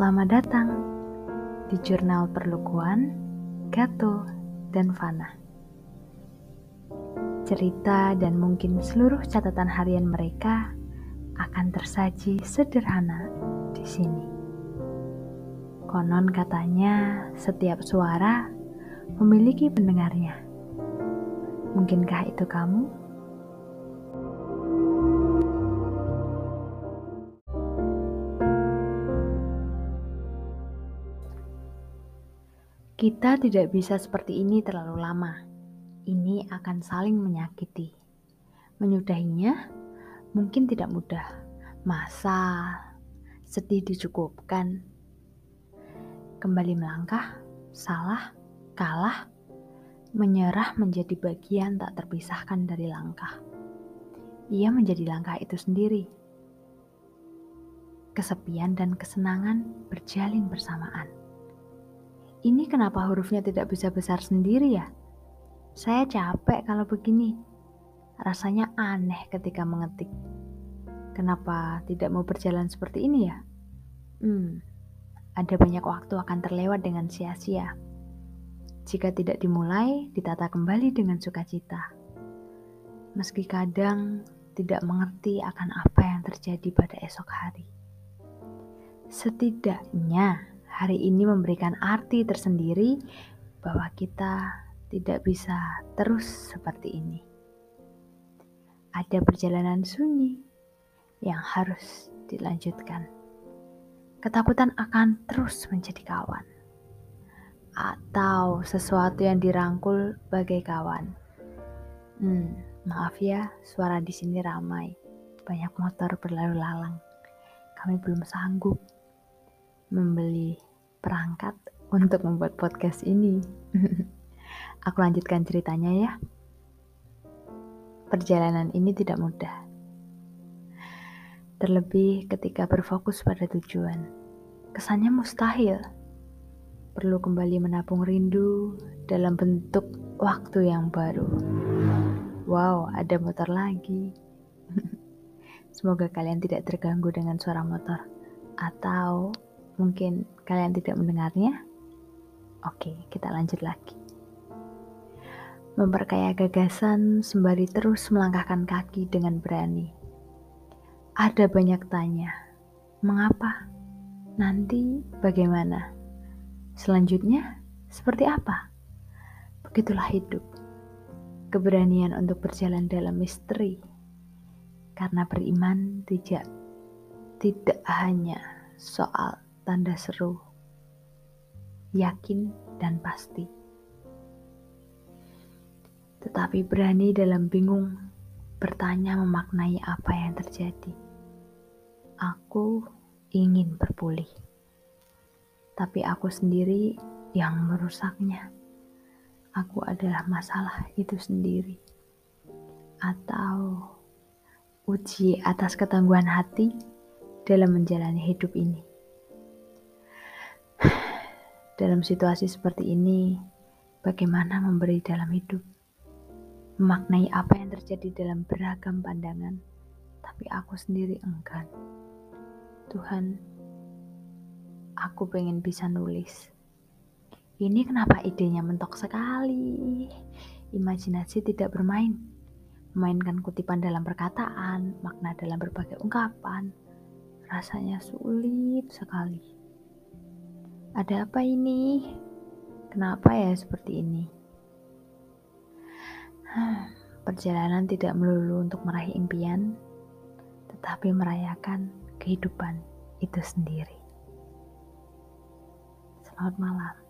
Selamat datang di jurnal perlukuan Gato dan Fana. Cerita dan mungkin seluruh catatan harian mereka akan tersaji sederhana di sini. Konon katanya setiap suara memiliki pendengarnya. Mungkinkah itu kamu? Kita tidak bisa seperti ini terlalu lama. Ini akan saling menyakiti. Menyudahinya mungkin tidak mudah. Masa sedih dicukupkan. Kembali melangkah, salah, kalah, menyerah menjadi bagian tak terpisahkan dari langkah. Ia menjadi langkah itu sendiri. Kesepian dan kesenangan berjalin bersamaan ini kenapa hurufnya tidak bisa besar sendiri ya? Saya capek kalau begini. Rasanya aneh ketika mengetik. Kenapa tidak mau berjalan seperti ini ya? Hmm, ada banyak waktu akan terlewat dengan sia-sia. Jika tidak dimulai, ditata kembali dengan sukacita. Meski kadang tidak mengerti akan apa yang terjadi pada esok hari. Setidaknya hari ini memberikan arti tersendiri bahwa kita tidak bisa terus seperti ini. Ada perjalanan sunyi yang harus dilanjutkan. Ketakutan akan terus menjadi kawan, atau sesuatu yang dirangkul bagai kawan. Hmm, maaf ya, suara di sini ramai. Banyak motor berlalu lalang. Kami belum sanggup membeli perangkat untuk membuat podcast ini. Aku lanjutkan ceritanya ya. Perjalanan ini tidak mudah. Terlebih ketika berfokus pada tujuan. Kesannya mustahil. Perlu kembali menabung rindu dalam bentuk waktu yang baru. Wow, ada motor lagi. Semoga kalian tidak terganggu dengan suara motor atau Mungkin kalian tidak mendengarnya? Oke, kita lanjut lagi. Memperkaya gagasan sembari terus melangkahkan kaki dengan berani. Ada banyak tanya, mengapa? Nanti bagaimana? Selanjutnya, seperti apa? Begitulah hidup. Keberanian untuk berjalan dalam misteri. Karena beriman tidak tidak hanya soal tanda seru, yakin dan pasti. Tetapi berani dalam bingung bertanya memaknai apa yang terjadi. Aku ingin berpulih, tapi aku sendiri yang merusaknya. Aku adalah masalah itu sendiri, atau uji atas ketangguhan hati dalam menjalani hidup ini. Dalam situasi seperti ini, bagaimana memberi dalam hidup? Memaknai apa yang terjadi dalam beragam pandangan, tapi aku sendiri enggan. Tuhan, aku pengen bisa nulis. Ini kenapa idenya mentok sekali? Imajinasi tidak bermain. Memainkan kutipan dalam perkataan, makna dalam berbagai ungkapan. Rasanya sulit sekali. Ada apa ini? Kenapa ya seperti ini? Perjalanan tidak melulu untuk meraih impian, tetapi merayakan kehidupan itu sendiri. Selamat malam.